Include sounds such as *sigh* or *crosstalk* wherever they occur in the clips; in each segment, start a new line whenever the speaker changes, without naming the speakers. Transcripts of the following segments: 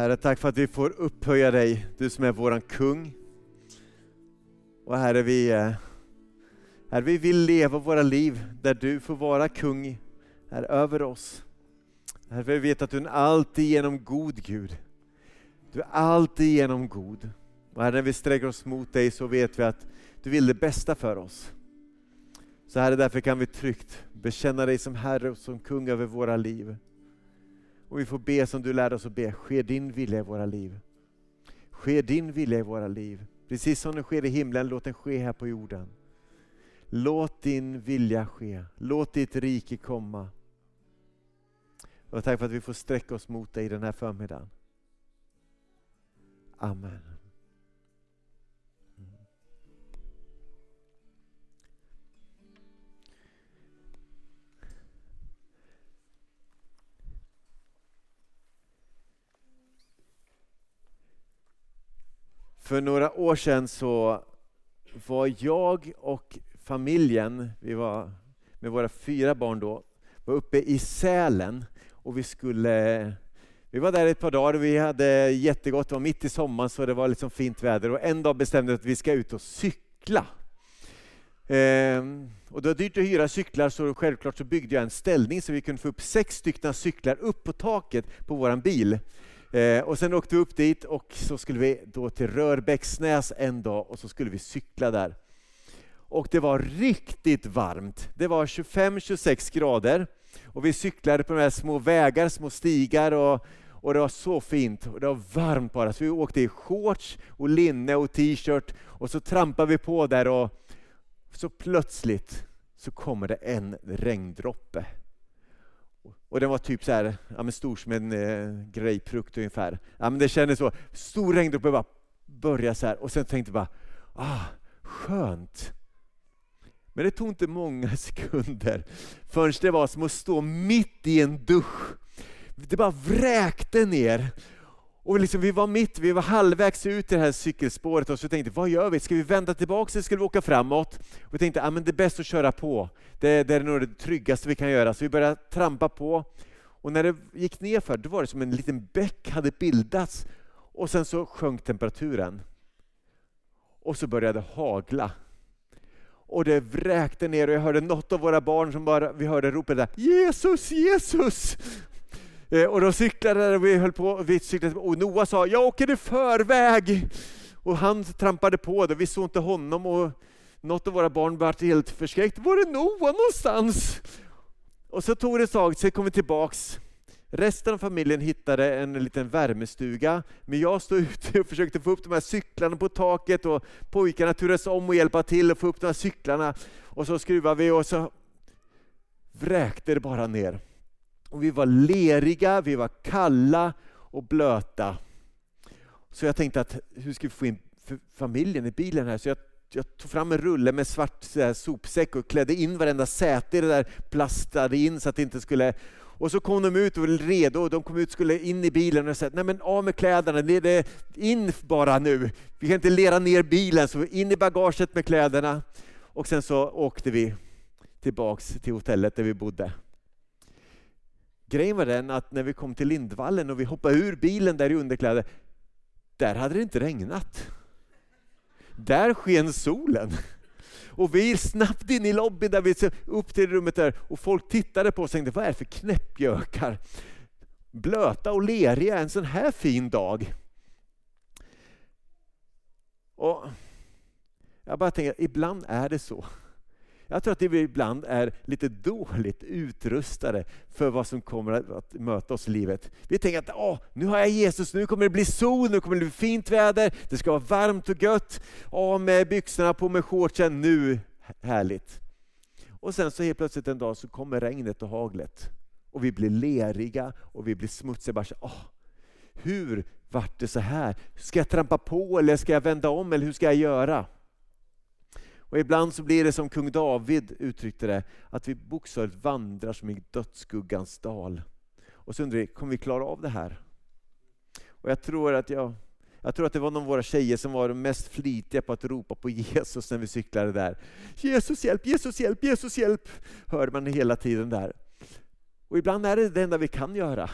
Herre, tack för att vi får upphöja dig, du som är våran kung. Och Herre, vi, eh, herre, vi vill leva våra liv där du får vara kung här över oss. Herre, vi vet att du är en alltigenom god Gud. Du är alltigenom god. Och Herre, när vi sträcker oss mot dig så vet vi att du vill det bästa för oss. Så Herre, därför kan vi tryggt bekänna dig som Herre och som kung över våra liv. Och vi får be som du lärde oss att be, ske din vilja i våra liv. Ske din vilja i våra liv. Precis som den sker i himlen, låt den ske här på jorden. Låt din vilja ske, låt ditt rike komma. Och tack för att vi får sträcka oss mot dig den här förmiddagen. Amen. För några år sedan så var jag och familjen, vi var med våra fyra barn då, var uppe i Sälen och vi skulle vi var där ett par dagar och vi hade jättegott, det var mitt i sommaren så det var liksom fint väder och en dag bestämde vi att vi ska ut och cykla. Ehm, och det var dyrt att hyra cyklar så självklart så byggde jag en ställning så vi kunde få upp sex stycken cyklar upp på taket på våran bil. Eh, och sen åkte vi upp dit och så skulle vi då till Rörbäcksnäs en dag och så skulle vi cykla där. Och det var riktigt varmt. Det var 25-26 grader och vi cyklade på de här små vägar, små stigar och, och det var så fint och det var varmt bara. Så vi åkte i shorts och linne och t-shirt och så trampade vi på där och så plötsligt så kommer det en regndroppe. Och den var typ så här, ja, men stor som en eh, grapefrukt ungefär. Ja, men det kändes så. Stor regndroppe bara började så här och sen tänkte jag bara, ah, skönt. Men det tog inte många *laughs* sekunder förrän det var som att stå mitt i en dusch. Det bara vräkte ner och liksom, vi var mitt, vi var halvvägs ut i det här cykelspåret och så tänkte vad gör vi? Ska vi vända tillbaka eller ska vi åka framåt? Och vi tänkte ah, att det är bäst att köra på. Det, det är nog det tryggaste vi kan göra. Så vi började trampa på. Och när det gick nerför då var det som en liten bäck hade bildats. Och sen så sjönk temperaturen. Och så började det hagla. Och det vräkte ner och jag hörde något av våra barn som bara, vi hörde ropet där Jesus, Jesus! Eh, och de cyklade och vi höll på, vi cyklade, och Noah sa, jag åker i förväg. Och han trampade på det, vi såg inte honom och något av våra barn blev helt förskräckt. Var är Noah någonstans? Och så tog det ett tag, sen kom vi tillbaks. Resten av familjen hittade en liten värmestuga, men jag stod ute och försökte få upp de här cyklarna på taket och pojkarna turades om och hjälpa till att få upp de här cyklarna. Och så skruvade vi och så vräkte det bara ner. Och vi var leriga, vi var kalla och blöta. Så jag tänkte att hur ska vi få in familjen i bilen här? Så jag, jag tog fram en rulle med svart här, sopsäck och klädde in varenda säte i det där, plastade in så att det inte skulle och så kom de ut och var redo, de kom ut skulle in i bilen och sa nej men av med kläderna, det är in bara nu. Vi kan inte lera ner bilen, så in i bagaget med kläderna. Och sen så åkte vi tillbaks till hotellet där vi bodde. Grejen var den att när vi kom till Lindvallen och vi hoppade ur bilen där i underkläder, där hade det inte regnat. Där sken solen. Och vi snabbt in i lobbyn, där vi upp till rummet där och folk tittade på oss och tänkte, vad är det för knäppjökar? Blöta och leriga en sån här fin dag. Och jag bara tänker, ibland är det så. Jag tror att vi ibland är lite dåligt utrustade för vad som kommer att möta oss i livet. Vi tänker att Åh, nu har jag Jesus, nu kommer det bli sol, nu kommer det bli fint väder, det ska vara varmt och gött. Av med byxorna, på med shortsen, nu härligt. Och sen så helt plötsligt en dag så kommer regnet och haglet. Och vi blir leriga och vi blir smutsiga. Bara så, åh, hur vart det så här? Ska jag trampa på eller ska jag vända om eller hur ska jag göra? Och ibland så blir det som kung David uttryckte det, att vi bokstavligt vandrar som i dödsskuggans dal. Och så undrar vi, kommer vi klara av det här? Och jag tror att jag, jag tror att det var någon av våra tjejer som var de mest flitiga på att ropa på Jesus när vi cyklade där. Jesus hjälp, Jesus hjälp, Jesus hjälp! Hörde man hela tiden där. Och ibland är det det enda vi kan göra.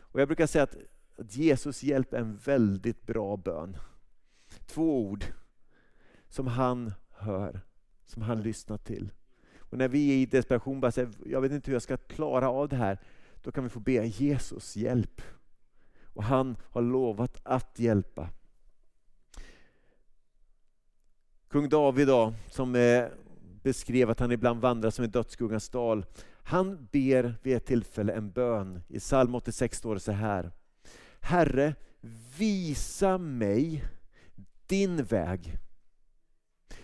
Och jag brukar säga att att Jesus hjälp är en väldigt bra bön. Två ord som han hör, som han lyssnar till. Och när vi är i desperation bara säger, jag vet inte hur jag ska klara av det här, då kan vi få be Jesus hjälp. Och han har lovat att hjälpa. Kung David då, som eh, beskrev att han ibland vandrar som i dödsskuggans dal. Han ber vid ett tillfälle en bön. I psalm 86 står det så här. Herre, visa mig din väg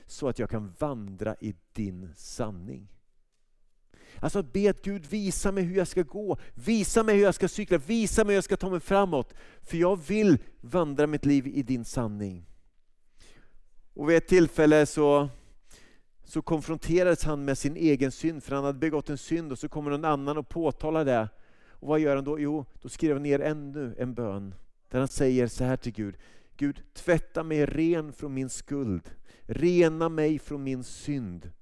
så att jag kan vandra i din sanning. Alltså att be att Gud visa mig hur jag ska gå, visa mig hur jag ska cykla, visa mig hur jag ska ta mig framåt. För jag vill vandra mitt liv i din sanning. Och vid ett tillfälle så, så konfronterades han med sin egen synd, för han hade begått en synd och så kommer någon annan och påtalar det. Och vad gör han då? Jo, då skriver han ner ännu en bön där han säger så här till Gud. Gud, tvätta mig ren från min skuld. Rena mig från min synd.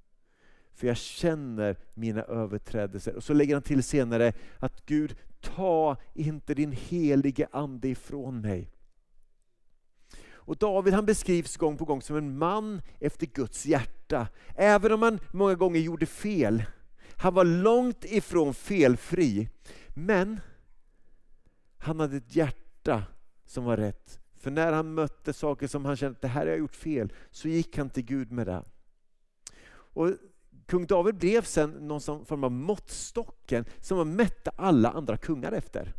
För jag känner mina överträdelser. Och så lägger han till senare att Gud, ta inte din helige Ande ifrån mig. Och David han beskrivs gång på gång som en man efter Guds hjärta. Även om han många gånger gjorde fel. Han var långt ifrån felfri. Men han hade ett hjärta som var rätt. För när han mötte saker som han kände att det här har jag gjort fel, så gick han till Gud med det. Och Kung David blev sen någon form av måttstocken som man mätte alla andra kungar efter.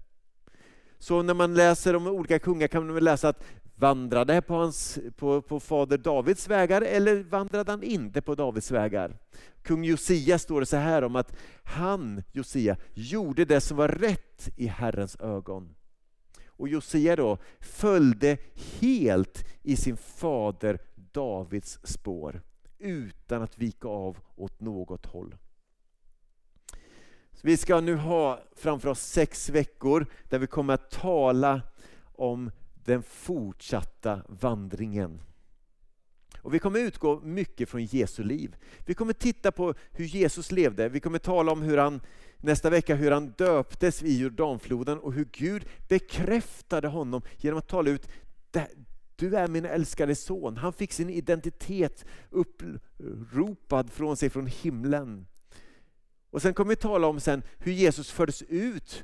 Så när man läser om olika kungar kan man läsa att vandrade på, hans, på, på fader Davids vägar eller vandrade han inte på Davids vägar? Kung Josia står det så här om att han, Josia, gjorde det som var rätt i Herrens ögon. Och Josia då följde helt i sin fader Davids spår utan att vika av åt något håll. Så vi ska nu ha framför oss sex veckor där vi kommer att tala om den fortsatta vandringen. Och Vi kommer utgå mycket från Jesu liv. Vi kommer titta på hur Jesus levde, vi kommer tala om hur han nästa vecka hur han döptes i Jordanfloden och hur Gud bekräftade honom genom att tala ut du är min älskade son. Han fick sin identitet uppropad från sig från himlen. Och Sen kommer vi tala om sen hur Jesus fördes ut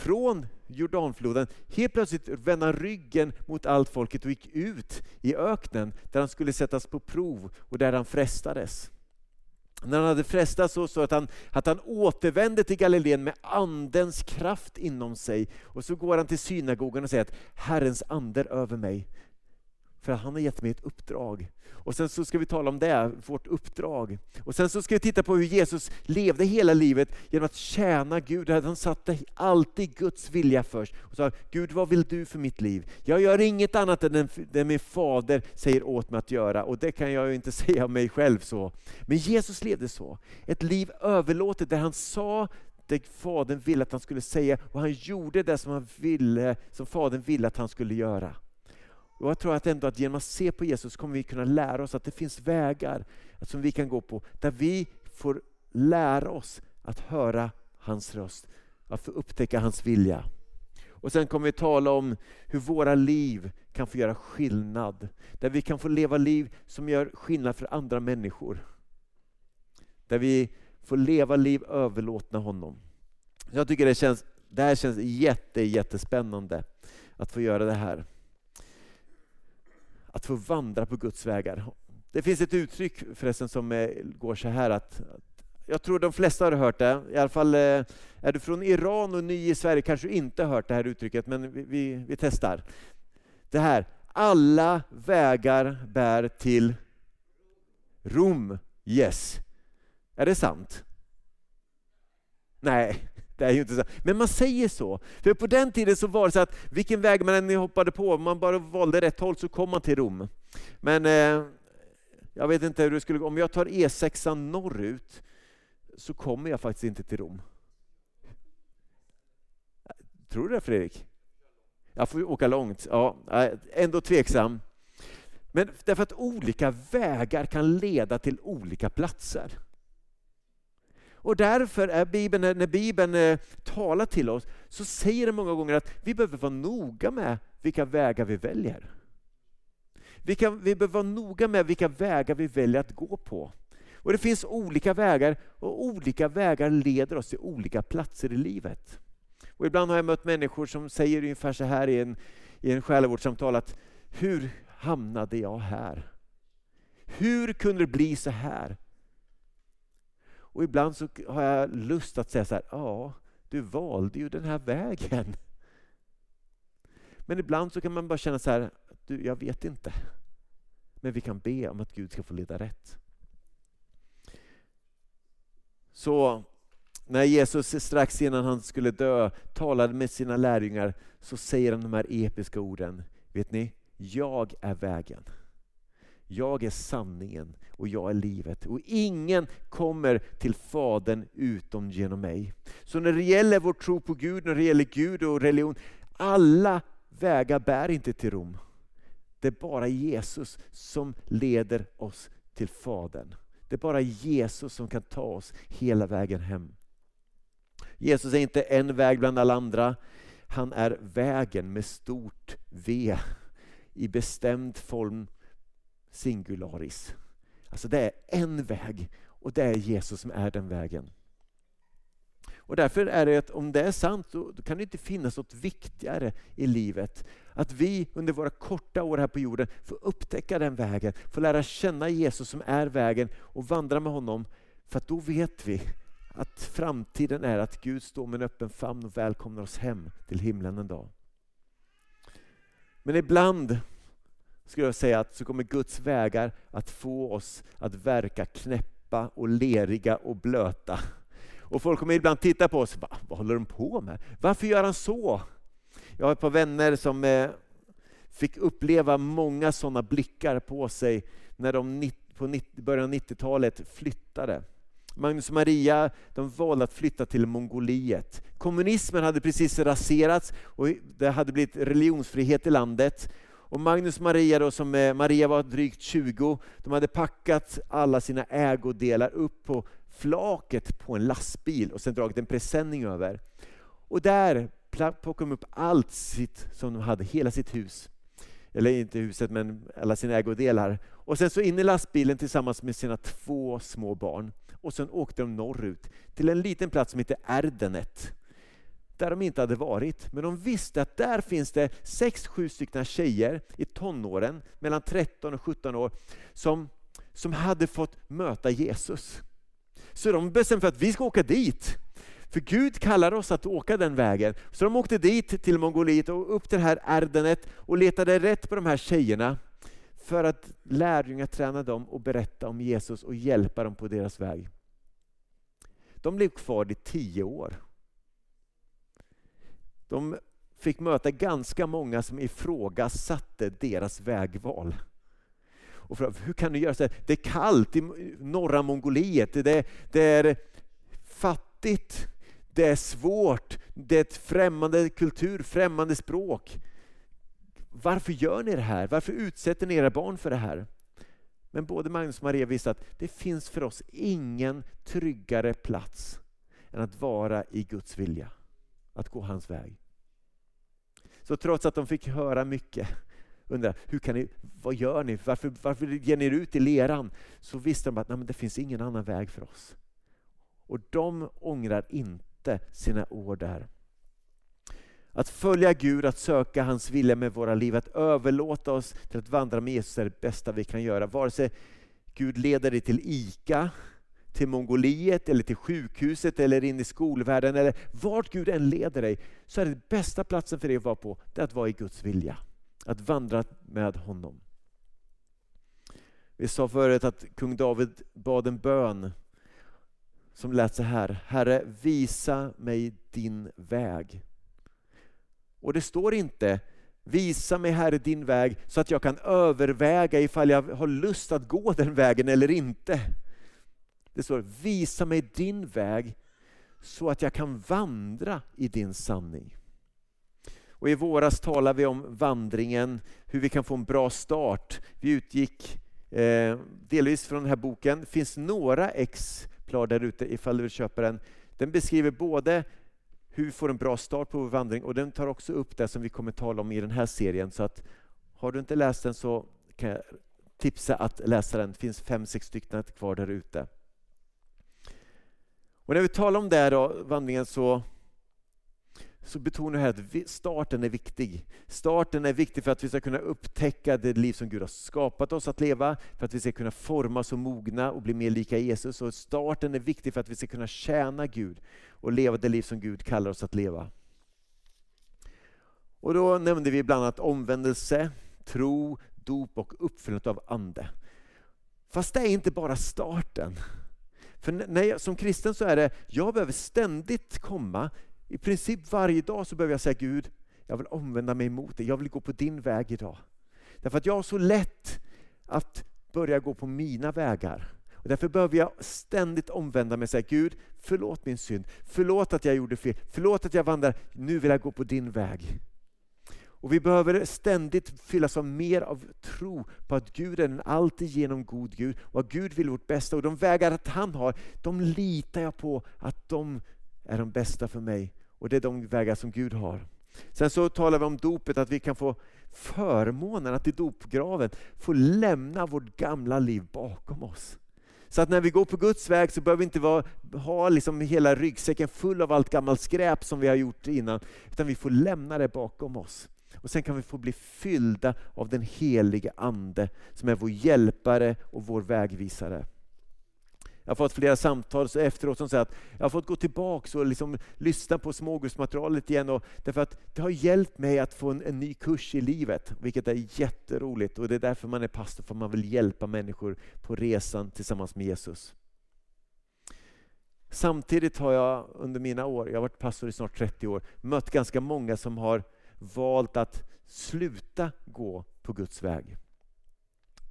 från Jordanfloden. Helt plötsligt vände han ryggen mot allt folket och gick ut i öknen där han skulle sättas på prov och där han frestades. När han hade frestats så, så att, han, att han återvände till Galileen med andens kraft inom sig. Och så går han till synagogan och säger att Herrens ande är över mig. För han har gett mig ett uppdrag. Och sen så ska vi tala om det, vårt uppdrag. Och sen så ska vi titta på hur Jesus levde hela livet genom att tjäna Gud. Han satte alltid Guds vilja först och sa, Gud vad vill du för mitt liv? Jag gör inget annat än det min fader säger åt mig att göra och det kan jag ju inte *laughs* säga om mig själv så. Men Jesus levde så, ett liv överlåtet där han sa det Fadern ville att han skulle säga och han gjorde det som, han ville, som Fadern ville att han skulle göra. Och jag tror att ändå att genom att se på Jesus kommer vi kunna lära oss att det finns vägar som vi kan gå på där vi får lära oss att höra hans röst, att få upptäcka hans vilja. Och Sen kommer vi tala om hur våra liv kan få göra skillnad. Där vi kan få leva liv som gör skillnad för andra människor. Där vi får leva liv överlåtna honom. Jag tycker det, känns, det här känns jätte, jättespännande att få göra det här att få vandra på Guds vägar. Det finns ett uttryck förresten som eh, går så här att jag tror de flesta har hört det. I alla fall eh, är du från Iran och ny i Sverige kanske du inte har hört det här uttrycket, men vi, vi, vi testar. Det här, alla vägar bär till Rom. Yes. Är det sant? Nej, det är ju inte så. Men man säger så. För på den tiden så var det så att vilken väg man än hoppade på, om man bara valde rätt håll så kom man till Rom. Men eh, jag vet inte hur det skulle gå. Om jag tar E6 norrut så kommer jag faktiskt inte till Rom. Tror du det Fredrik? Jag får åka långt. Ja, ändå tveksam. Men därför att olika vägar kan leda till olika platser. Och därför är Bibeln, när Bibeln eh, talar till oss, så säger den många gånger att vi behöver vara noga med vilka vägar vi väljer. Vi, kan, vi behöver vara noga med vilka vägar vi väljer att gå på. Och Det finns olika vägar och olika vägar leder oss till olika platser i livet. Och ibland har jag mött människor som säger ungefär så här i en, i en själavårdssamtal att hur hamnade jag här? Hur kunde det bli så här? Och ibland så har jag lust att säga så här, ja, du valde ju den här vägen. Men ibland så kan man bara känna så här, du, jag vet inte. Men vi kan be om att Gud ska få leda rätt. Så när Jesus strax innan han skulle dö talade med sina lärjungar så säger han de här episka orden. Vet ni, jag är vägen. Jag är sanningen och jag är livet. Och ingen kommer till Fadern utom genom mig. Så när det gäller vår tro på Gud, när det gäller Gud och religion, alla vägar bär inte till Rom. Det är bara Jesus som leder oss till Fadern. Det är bara Jesus som kan ta oss hela vägen hem. Jesus är inte en väg bland alla andra. Han är vägen med stort V i bestämd form singularis. Alltså det är en väg och det är Jesus som är den vägen. Och därför är det att om det är sant, då, kan det inte finnas något viktigare i livet. Att vi under våra korta år här på jorden får upptäcka den vägen, får lära känna Jesus som är vägen och vandra med honom. För då vet vi att framtiden är att Gud står med en öppen famn och välkomnar oss hem till himlen en dag. Men ibland skulle jag säga att så kommer Guds vägar att få oss att verka knäppa och leriga och blöta. Och folk kommer ibland titta på oss, Va, vad håller de på med? Varför gör han så? Jag har ett par vänner som eh, fick uppleva många sådana blickar på sig när de på början av 90-talet flyttade. Magnus och Maria de valde att flytta till Mongoliet. Kommunismen hade precis raserats och det hade blivit religionsfrihet i landet. Och Magnus och Maria, då, som eh, Maria var drygt 20, de hade packat alla sina ägodelar upp på flaket på en lastbil och sen dragit en presenning över. Och där plockade de upp allt sitt som de hade, hela sitt hus. Eller inte huset, men alla sina ägodelar. Och sen så in i lastbilen tillsammans med sina två små barn. Och sen åkte de norrut till en liten plats som heter Erdenet där de inte hade varit. Men de visste att där finns det sex, sju stycken tjejer i tonåren, mellan 13 och 17 år, som, som hade fått möta Jesus. Så de bestämde för att vi ska åka dit. För Gud kallar oss att åka den vägen. Så de åkte dit till Mongoliet och upp till det här Erdenet och letade rätt på de här tjejerna för att lärjungar träna dem och berätta om Jesus och hjälpa dem på deras väg. De blev kvar i tio år. De fick möta ganska många som ifrågasatte deras vägval. Och för, hur kan du göra så här? Det är kallt i norra Mongoliet, det, det är fattigt, det är svårt, det är ett främmande kultur, främmande språk. Varför gör ni det här? Varför utsätter ni era barn för det här? Men både Magnus och Maria visste att det finns för oss ingen tryggare plats än att vara i Guds vilja, att gå hans väg. Så trots att de fick höra mycket, undra hur kan ni, vad gör ni, varför, varför ger ni er ut i leran? Så visste de att nej, det finns ingen annan väg för oss. Och de ångrar inte sina år där. Att följa Gud, att söka hans vilja med våra liv, att överlåta oss till att vandra med Jesus är det bästa vi kan göra. Vare sig Gud leder dig till ICA, till Mongoliet, eller till sjukhuset, eller in i skolvärlden, eller vart Gud än leder dig, så är det bästa platsen för dig att vara på, det är att vara i Guds vilja. Att vandra med honom. Vi sa förut att kung David bad en bön som lät så här. Herre, visa mig din väg. Och det står inte Visa mig Herre din väg så att jag kan överväga ifall jag har lust att gå den vägen eller inte. Det står visa mig din väg så att jag kan vandra i din sanning. Och I våras talade vi om vandringen, hur vi kan få en bra start. Vi utgick eh, delvis från den här boken. Det finns några exemplar där ute ifall du vill köpa den. Den beskriver både hur vi får en bra start på vår vandring och den tar också upp det som vi kommer tala om i den här serien. Så att har du inte läst den så kan jag tipsa att läsa den. Det finns fem, sex stycken kvar där ute. Och när vi talar om det här då, vandringen så så betonar jag att starten är viktig. Starten är viktig för att vi ska kunna upptäcka det liv som Gud har skapat oss att leva, för att vi ska kunna formas och mogna och bli mer lika Jesus. Och starten är viktig för att vi ska kunna tjäna Gud och leva det liv som Gud kallar oss att leva. Och då nämnde vi bland annat omvändelse, tro, dop och uppfyllandet av Ande. Fast det är inte bara starten. För när jag, som kristen så är det, jag behöver ständigt komma i princip varje dag så behöver jag säga Gud, jag vill omvända mig emot dig. Jag vill gå på din väg idag. Därför att jag har så lätt att börja gå på mina vägar. Och därför behöver jag ständigt omvända mig och säga Gud, förlåt min synd. Förlåt att jag gjorde fel. Förlåt att jag vandrar. Nu vill jag gå på din väg. Och Vi behöver ständigt fyllas av mer av tro på att Gud är en alltigenom god Gud och att Gud vill vårt bästa. Och de vägar att han har, de litar jag på att de är de bästa för mig. Och det är de vägar som Gud har. Sen så talar vi om dopet, att vi kan få förmånen att i dopgraven få lämna vårt gamla liv bakom oss. Så att när vi går på Guds väg så behöver vi inte vara, ha liksom hela ryggsäcken full av allt gammalt skräp som vi har gjort innan, utan vi får lämna det bakom oss. Och Sen kan vi få bli fyllda av den helige Ande som är vår hjälpare och vår vägvisare. Jag har fått flera samtal så efteråt som säger att jag har fått gå tillbaka och liksom lyssna på smågudsmaterialet igen. Och därför att det har hjälpt mig att få en, en, ny kurs i livet, vilket är jätteroligt. Och Det är därför man är pastor, för man vill hjälpa människor på resan tillsammans med Jesus. Samtidigt har jag under mina år, jag har varit pastor i snart 30 år, mött ganska många som har valt att sluta gå på Guds väg.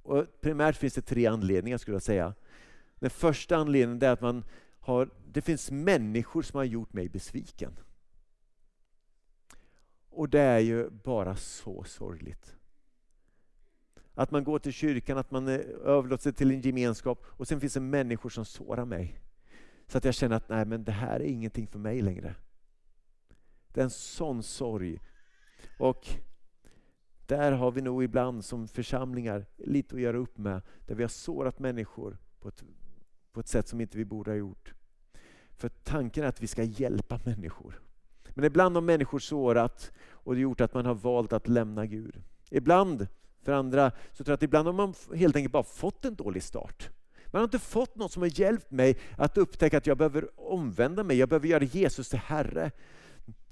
Och primärt finns det tre anledningar skulle jag säga. Den första anledningen är att man har, det finns människor som har gjort mig besviken. Och det är ju bara så sorgligt. Att man går till kyrkan, att man eh, överlåter sig till en gemenskap och sen finns det människor som sårar mig. Så att jag känner att nej, men det här är ingenting för mig längre. Det är en sån sorg. Och där har vi nog ibland som församlingar lite att göra upp med, där vi har sårat människor på ett på ett sätt som inte vi borde ha gjort. För tanken är att vi ska hjälpa människor. Men ibland har människor sårat och det gjort att man har valt att lämna Gud. Ibland, för andra, så tror jag att ibland har man helt enkelt bara fått en dålig start. Man har inte fått något som har hjälpt mig att upptäcka att jag behöver omvända mig, jag behöver göra Jesus till Herre.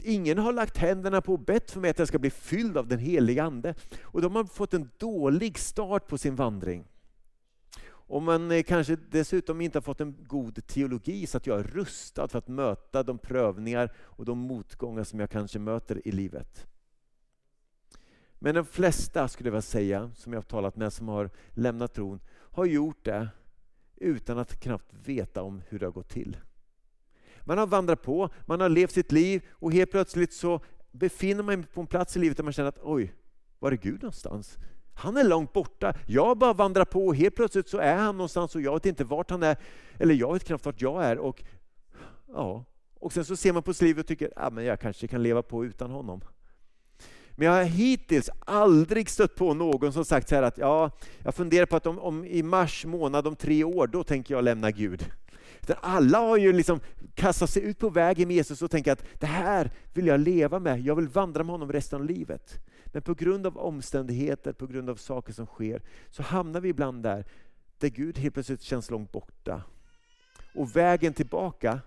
Ingen har lagt händerna på och bett för mig att jag ska bli fylld av den heliga Ande. Och då har man fått en dålig start på sin vandring. Och man eh, kanske dessutom inte har fått en god teologi så att jag är rustad för att möta de prövningar och de motgångar som jag kanske möter i livet. Men de flesta, skulle jag vilja säga, som jag har talat med som har lämnat tron, har gjort det utan att knappt veta om hur det har gått till. Man har vandrat på, man har levt sitt liv och helt plötsligt så befinner man sig på en plats i livet där man känner att oj, var är Gud någonstans? Han är långt borta. Jag bara vandrar på och helt plötsligt så är han någonstans och jag vet inte vart han är. Eller jag vet knappt vart jag är. Och, ja. och sen så ser man på sitt liv och tycker att ah, jag kanske kan leva på utan honom. Men jag har hittills aldrig stött på någon som sagt så här att ja, jag funderar på att om, om i mars månad om tre år, då tänker jag lämna Gud. Alla har ju liksom kastat sig ut på vägen med Jesus och tänkt att det här vill jag leva med, jag vill vandra med honom resten av livet. Men på grund av omständigheter, på grund av saker som sker, så hamnar vi ibland där, där Gud helt plötsligt känns långt borta. Och vägen tillbaka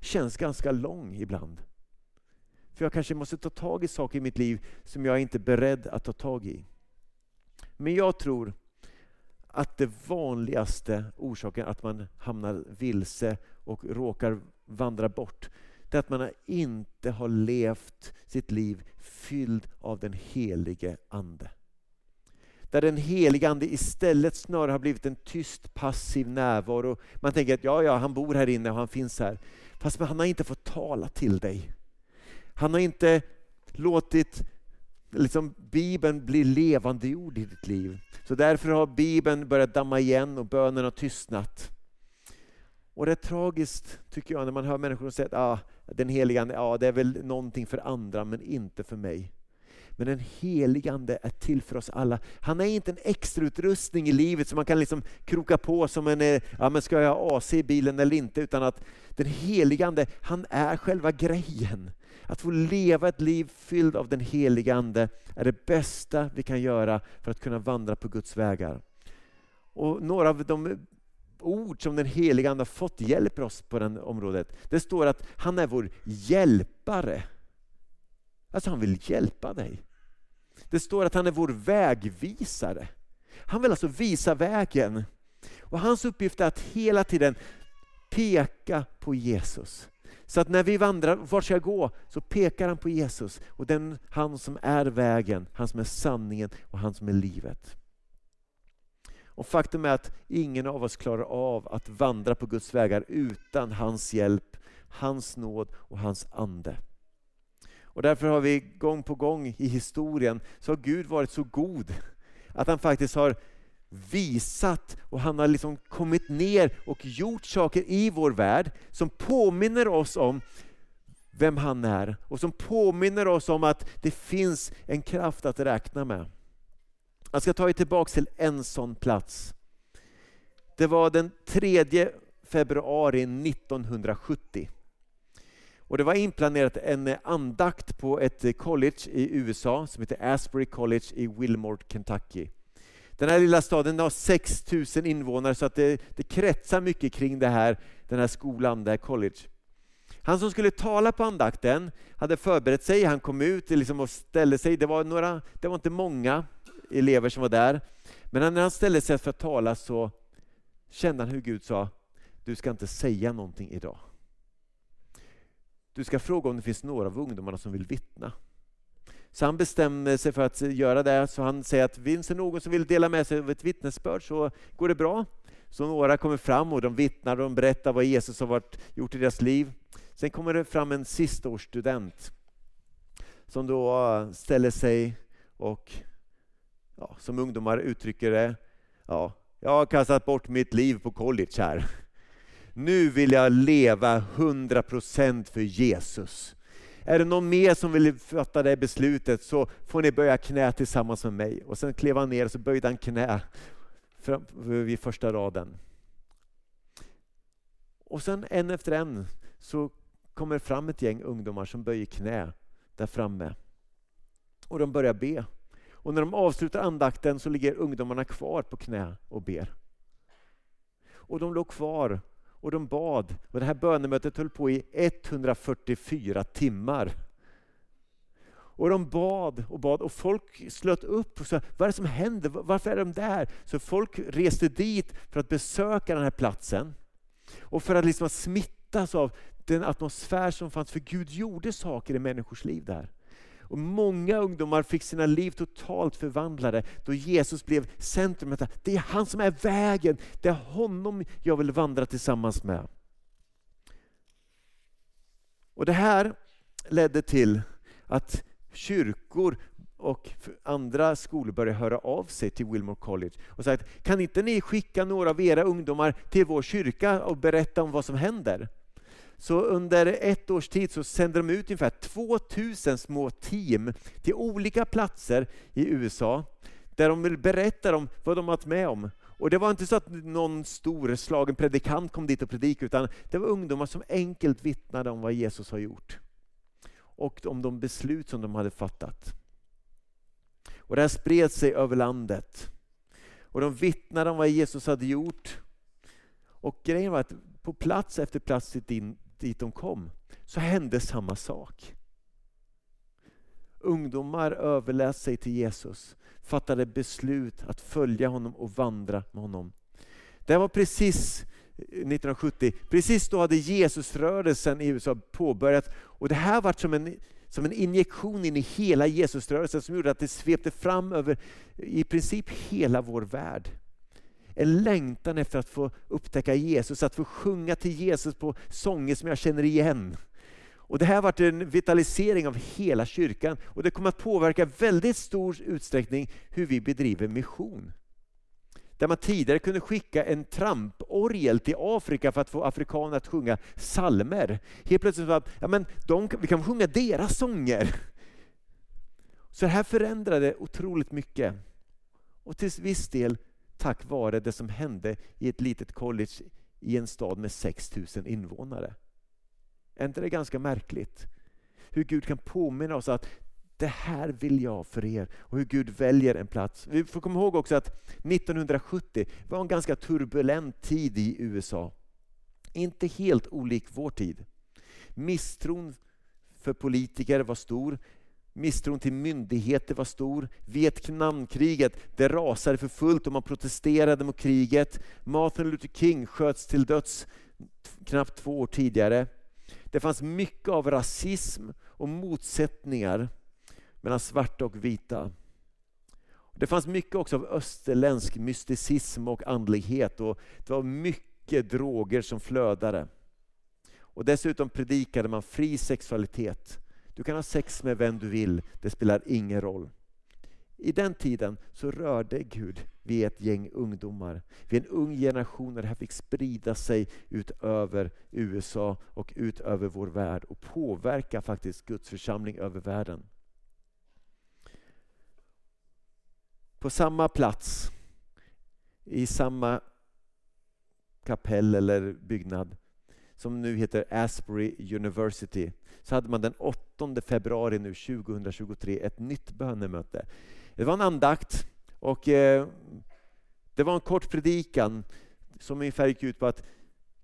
känns ganska lång ibland. För jag kanske måste ta tag i saker i mitt liv som jag inte är beredd att ta tag i. Men jag tror att det vanligaste orsaken att man hamnar vilse och råkar vandra bort, det är att man inte har levt sitt liv fylld av den helige Ande. Där den helige Ande istället snarare har blivit en tyst passiv närvaro. Man tänker att ja, ja, han bor här inne och han finns här. Fast han har inte fått tala till dig. Han har inte låtit liksom, Bibeln blir levandegjord i ditt liv. Så därför har Bibeln börjat damma igen och bönen har tystnat. Och det är tragiskt tycker jag när man hör människor säga att ah, den helige ah, det är väl någonting för andra men inte för mig. Men den heligande är till för oss alla. Han är inte en extrautrustning i livet som man kan liksom kroka på som en, eh, ja men ska jag ha AC i bilen eller inte, utan att den heligande, han är själva grejen. Att få leva ett liv fyllt av den heligande är det bästa vi kan göra för att kunna vandra på Guds vägar. Och några av de ord som den helige Ande har fått hjälper oss på det området. Det står att han är vår hjälpare. Alltså han vill hjälpa dig. Det står att han är vår vägvisare. Han vill alltså visa vägen. Och hans uppgift är att hela tiden peka på Jesus. Så att när vi vandrar, vart ska jag gå? Så pekar han på Jesus och den, han som är vägen, han som är sanningen och han som är livet. Och Faktum är att ingen av oss klarar av att vandra på Guds vägar utan hans hjälp, hans nåd och hans ande. Och därför har vi gång på gång i historien så har Gud varit så god att han faktiskt har visat och han har liksom kommit ner och gjort saker i vår värld som påminner oss om vem han är och som påminner oss om att det finns en kraft att räkna med. Jag ska ta er tillbaka till en sån plats. Det var den 3 februari 1970. Och det var inplanerat en andakt på ett college i USA som heter Asbury College i Wilmore, Kentucky. Den här lilla staden har 6 000 invånare så att det, det kretsar mycket kring det här, den här skolan, det här college. Han som skulle tala på andakten hade förberett sig, han kom ut liksom och ställde sig. Det var, några, det var inte många elever som var där. Men när han ställde sig för att tala så kände han hur Gud sa, du ska inte säga någonting idag. Du ska fråga om det finns några av ungdomarna som vill vittna. Så han bestämde sig för att göra det, så han säger att finns det någon som vill dela med sig av ett vittnesbörd så går det bra. Så några kommer fram och de vittnar och de berättar vad Jesus har varit, gjort i deras liv. Sen kommer det fram en sistaårsstudent som då ställer sig och, ja, som ungdomar uttrycker det, ja, jag har kastat bort mitt liv på college här. Nu vill jag leva 100% för Jesus. Är det någon mer som vill fatta det beslutet så får ni böja knä tillsammans med mig. Och sen klev han ner och så böjde han knä vid första raden. Och sen en efter en så kommer fram ett gäng ungdomar som böjer knä där framme. Och de börjar be. Och när de avslutar andakten så ligger ungdomarna kvar på knä och ber. Och de låg kvar och de bad. Och det här bönemötet höll på i 144 timmar. Och de bad och bad och folk slöt upp och sa, vad är det som händer? Varför är de där? Så folk reste dit för att besöka den här platsen. Och för att liksom smittas av den atmosfär som fanns, för Gud gjorde saker i människors liv där. Och Många ungdomar fick sina liv totalt förvandlade då Jesus blev centrum. Det är han som är vägen, det är honom jag vill vandra tillsammans med. Och Det här ledde till att kyrkor och andra skolor började höra av sig till Wilmore College och säga, kan inte ni skicka några av era ungdomar till vår kyrka och berätta om vad som händer? Så under ett års tid så sände de ut ungefär 2000 små team till olika platser i USA där de berättade om vad de varit med om. Och Det var inte så att någon stor slagen predikant kom dit och predikade utan det var ungdomar som enkelt vittnade om vad Jesus har gjort och om de beslut som de hade fattat. Och Det här spred sig över landet. Och De vittnade om vad Jesus hade gjort. Och grejen var att på plats efter plats dit dit de kom så hände samma sak. Ungdomar överlät sig till Jesus, fattade beslut att följa honom och vandra med honom. Det var precis eh, 1970, precis då hade Jesusrörelsen i USA påbörjat och det här var som en, som en injektion in i hela Jesusrörelsen som gjorde att det svepte fram över i princip hela vår värld en längtan efter att få upptäcka Jesus, att få sjunga till Jesus på sånger som jag känner igen. Och Det här har varit en vitalisering av hela kyrkan och det kommer att påverka väldigt stor utsträckning hur vi bedriver mission. Där man tidigare kunde skicka en tramporgel till Afrika för att få afrikaner att sjunga salmer. Helt plötsligt var ja, men de, vi kan sjunga deras sånger. Så det här förändrade otroligt mycket. Och till viss del tack vare det som hände i ett litet college i en stad med 6000 invånare. Är inte det ganska märkligt? Hur Gud kan påminna oss att det här vill jag för er och hur Gud väljer en plats. Vi får komma ihåg också att 1970 var en ganska turbulent tid i USA. Inte helt olik vår tid. Misstron för politiker var stor. Misstron till myndigheter var stor. Vietnamkriget det rasade för fullt och man protesterade mot kriget. Martin Luther King sköts till döds knappt två år tidigare. Det fanns mycket av rasism och motsättningar mellan svarta och vita. Det fanns mycket också av österländsk mysticism och andlighet och det var mycket droger som flödade. Och dessutom predikade man fri sexualitet. Du kan ha sex med vem du vill, det spelar ingen roll. I den tiden så rörde Gud vid ett gäng ungdomar, vid en ung generation där det här fick sprida sig ut över USA och ut över vår värld och påverka faktiskt Guds församling över världen. På samma plats, i samma kapell eller byggnad som nu heter Asbury University, så hade man den 8 februari nu 2023 ett nytt bönemöte. Det var en andakt och eh, det var en kort predikan som ungefär gick ut på att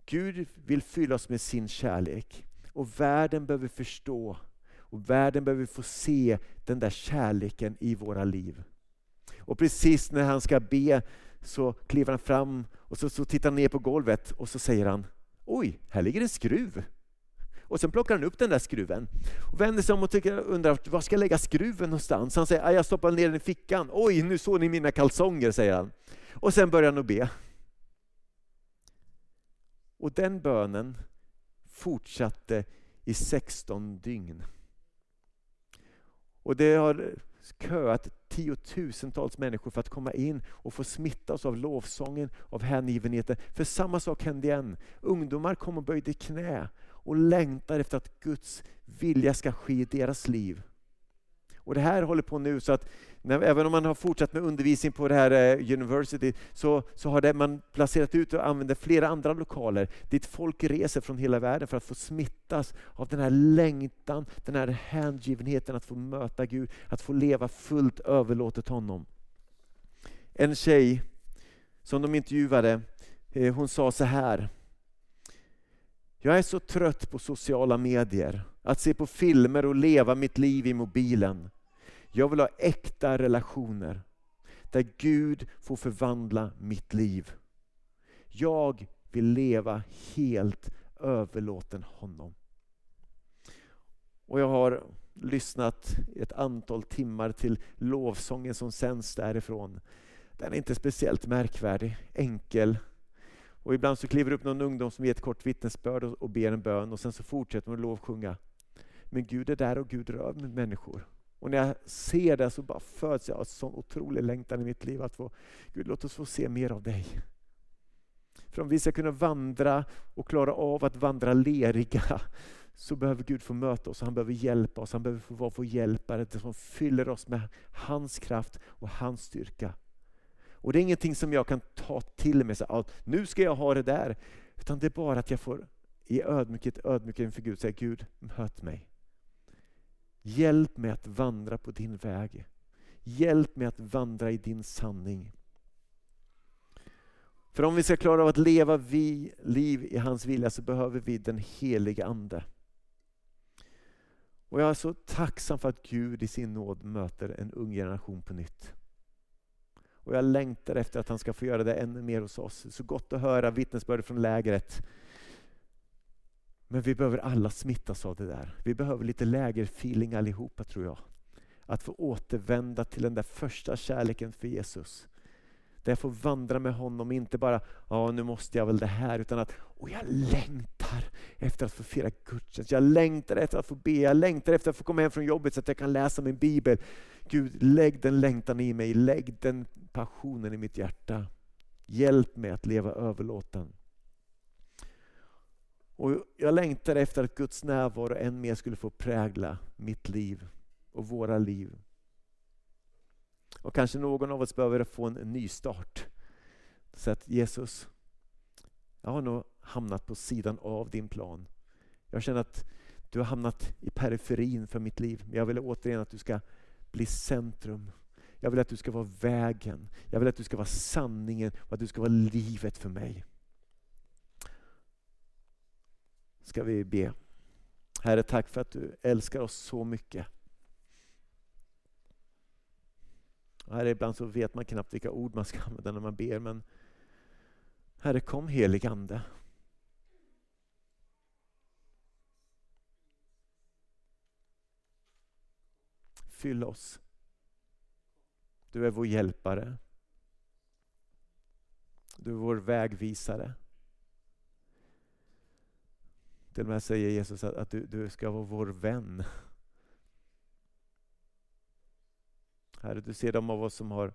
Gud vill fylla oss med sin kärlek och världen behöver förstå och världen behöver få se den där kärleken i våra liv. Och precis när han ska be så kliver han fram och så, så tittar han ner på golvet och så säger han Oj, här ligger en skruv. Och sen plockar han upp den där skruven och vänder sig om och tycker, undrar var ska jag lägga skruven någonstans? Han säger, jag stoppar ner den i fickan. Oj, nu såg ni mina kalsonger, säger han. Och sen börjar han att be. Och den bönen fortsatte i 16 dygn. Och det har köat tiotusentals människor för att komma in och få smittas av lovsången, av hängivenheten. För samma sak hände igen. Ungdomar kom och böjde knä och längtar efter att Guds vilja ska ske i deras liv. Och Det här håller på nu så att när, även om man har fortsatt med undervisning på det här eh, University så, så har det, man placerat ut och använder flera andra lokaler dit folk reser från hela världen för att få smittas av den här längtan, den här hängivenheten att få möta Gud, att få leva fullt överlåtet honom. En tjej som de intervjuade, eh, hon sa så här jag är så trött på sociala medier, att se på filmer och leva mitt liv i mobilen. Jag vill ha äkta relationer där Gud får förvandla mitt liv. Jag vill leva helt överlåten honom. Och jag har lyssnat ett antal timmar till lovsången som sänds därifrån. Den är inte speciellt märkvärdig, enkel, och ibland så kliver upp någon ungdom som ger ett kort vittnesbörd och, och ber en bön och sen så fortsätter man att lovsjunga. Men Gud är där och Gud rör med människor. Och när jag ser det så bara föds jag av en sån otrolig längtan i mitt liv att få, Gud låt oss få se mer av dig. För om vi ska kunna vandra och klara av att vandra leriga så behöver Gud få möta oss, han behöver hjälpa oss, han behöver få vara vår hjälpare som fyller oss med hans kraft och hans styrka. Och det är ingenting som jag kan ta till mig, så att nu ska jag ha det där. Utan det är bara att jag får i ödmjukhet ödmjukhet inför Gud säga Gud, möt mig. Hjälp mig att vandra på din väg. Hjälp mig att vandra i din sanning. För om vi ska klara av att leva vi, liv i hans vilja så behöver vi den heliga Ande. Och jag är så tacksam för att Gud i sin nåd möter en ung generation på nytt. Och jag längtar efter att han ska få göra det ännu mer hos oss. Så gott att höra vittnesbörd från lägret. Men vi behöver alla smittas av det där. Vi behöver lite lägerfeeling allihopa tror jag. Att få återvända till den där första kärleken för Jesus. Där jag får vandra med honom, inte bara ja nu måste jag väl det här, utan att och jag längtar efter att få fira gudstjänst. Jag längtar efter att få be, jag längtar efter att få komma hem från jobbet så att jag kan läsa min bibel. Gud, lägg den längtan i mig, lägg den passionen i mitt hjärta. Hjälp mig att leva överlåten. Och jag längtar efter att Guds närvaro än mer skulle få prägla mitt liv och våra liv. Och kanske någon av oss behöver få en ny start. Så att Jesus, jag har nog hamnat på sidan av din plan. Jag känner att du har hamnat i periferin för mitt liv. Men jag vill återigen att du ska bli centrum. Jag vill att du ska vara vägen. Jag vill att du ska vara sanningen och att du ska vara livet för mig. Ska vi be. Herre, tack för att du älskar oss så mycket. Herre, ibland så vet man knappt vilka ord man ska använda när man ber, men Herre, kom helig Ande. Fyll oss. Du är vår hjälpare. Du är vår vägvisare. Till och med säger Jesus att, att du, du ska vara vår vän. Herre, du ser de av oss som har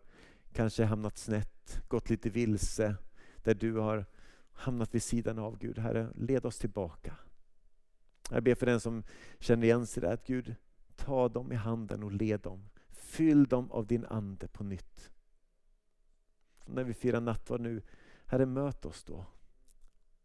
kanske hamnat snett, gått lite vilse, där du har hamnat vid sidan av Gud. Herre, led oss tillbaka. Jag ber för den som känner igen sig där, att Gud, ta dem i handen och led dem. Fyll dem av din Ande på nytt. när vi firar nattvard nu, Herre möt oss då.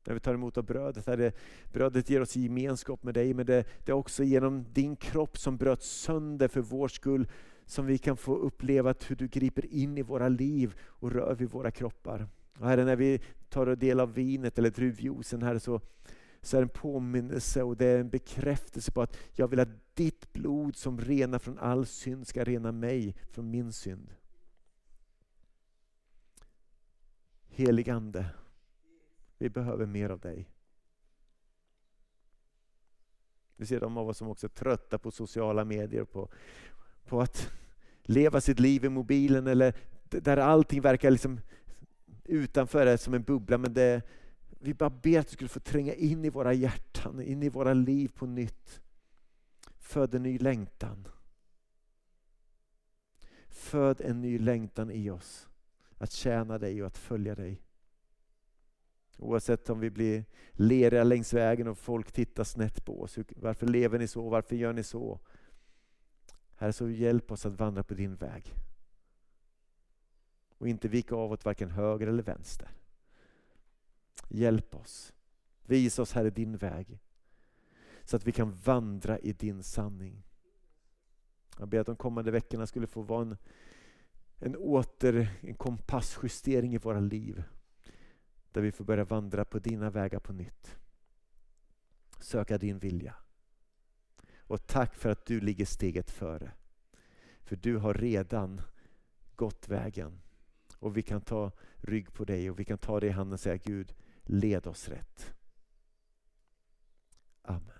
När vi tar emot av brödet, Herre, brödet ger oss gemenskap med dig, men det, det är också genom din kropp som bröt sönder för vår skull, som vi kan få uppleva hur du griper in i våra liv och rör vid våra kroppar. Och herre, när vi tar del av vinet eller druvjuicen, här, så, så är det en påminnelse och det är en bekräftelse på att jag vill att ditt blod som renar från all synd ska rena mig från min synd. Helig Ande, vi behöver mer av dig. Vi ser de av oss som också är trötta på sociala medier, på, på att leva sitt liv i mobilen eller där allting verkar liksom utanför är som en bubbla. Men det, vi bara ber att du skulle få tränga in i våra hjärtan, in i våra liv på nytt. Föd en ny längtan. Föd en ny längtan i oss. Att tjäna dig och att följa dig. Oavsett om vi blir leriga längs vägen och folk tittar snett på oss. Varför lever ni så? Varför gör ni så? Herre, så hjälp oss att vandra på din väg. Och inte vika av åt varken höger eller vänster. Hjälp oss. Visa oss, Herre, din väg. Så att vi kan vandra i din sanning. Jag ber att de kommande veckorna skulle få vara en, en åter, en kompassjustering i våra liv. Där vi får börja vandra på dina vägar på nytt. Söka din vilja. Och tack för att du ligger steget före. För du har redan gått vägen. Och vi kan ta rygg på dig och vi kan ta dig i handen och säga Gud, led oss rätt. Amen.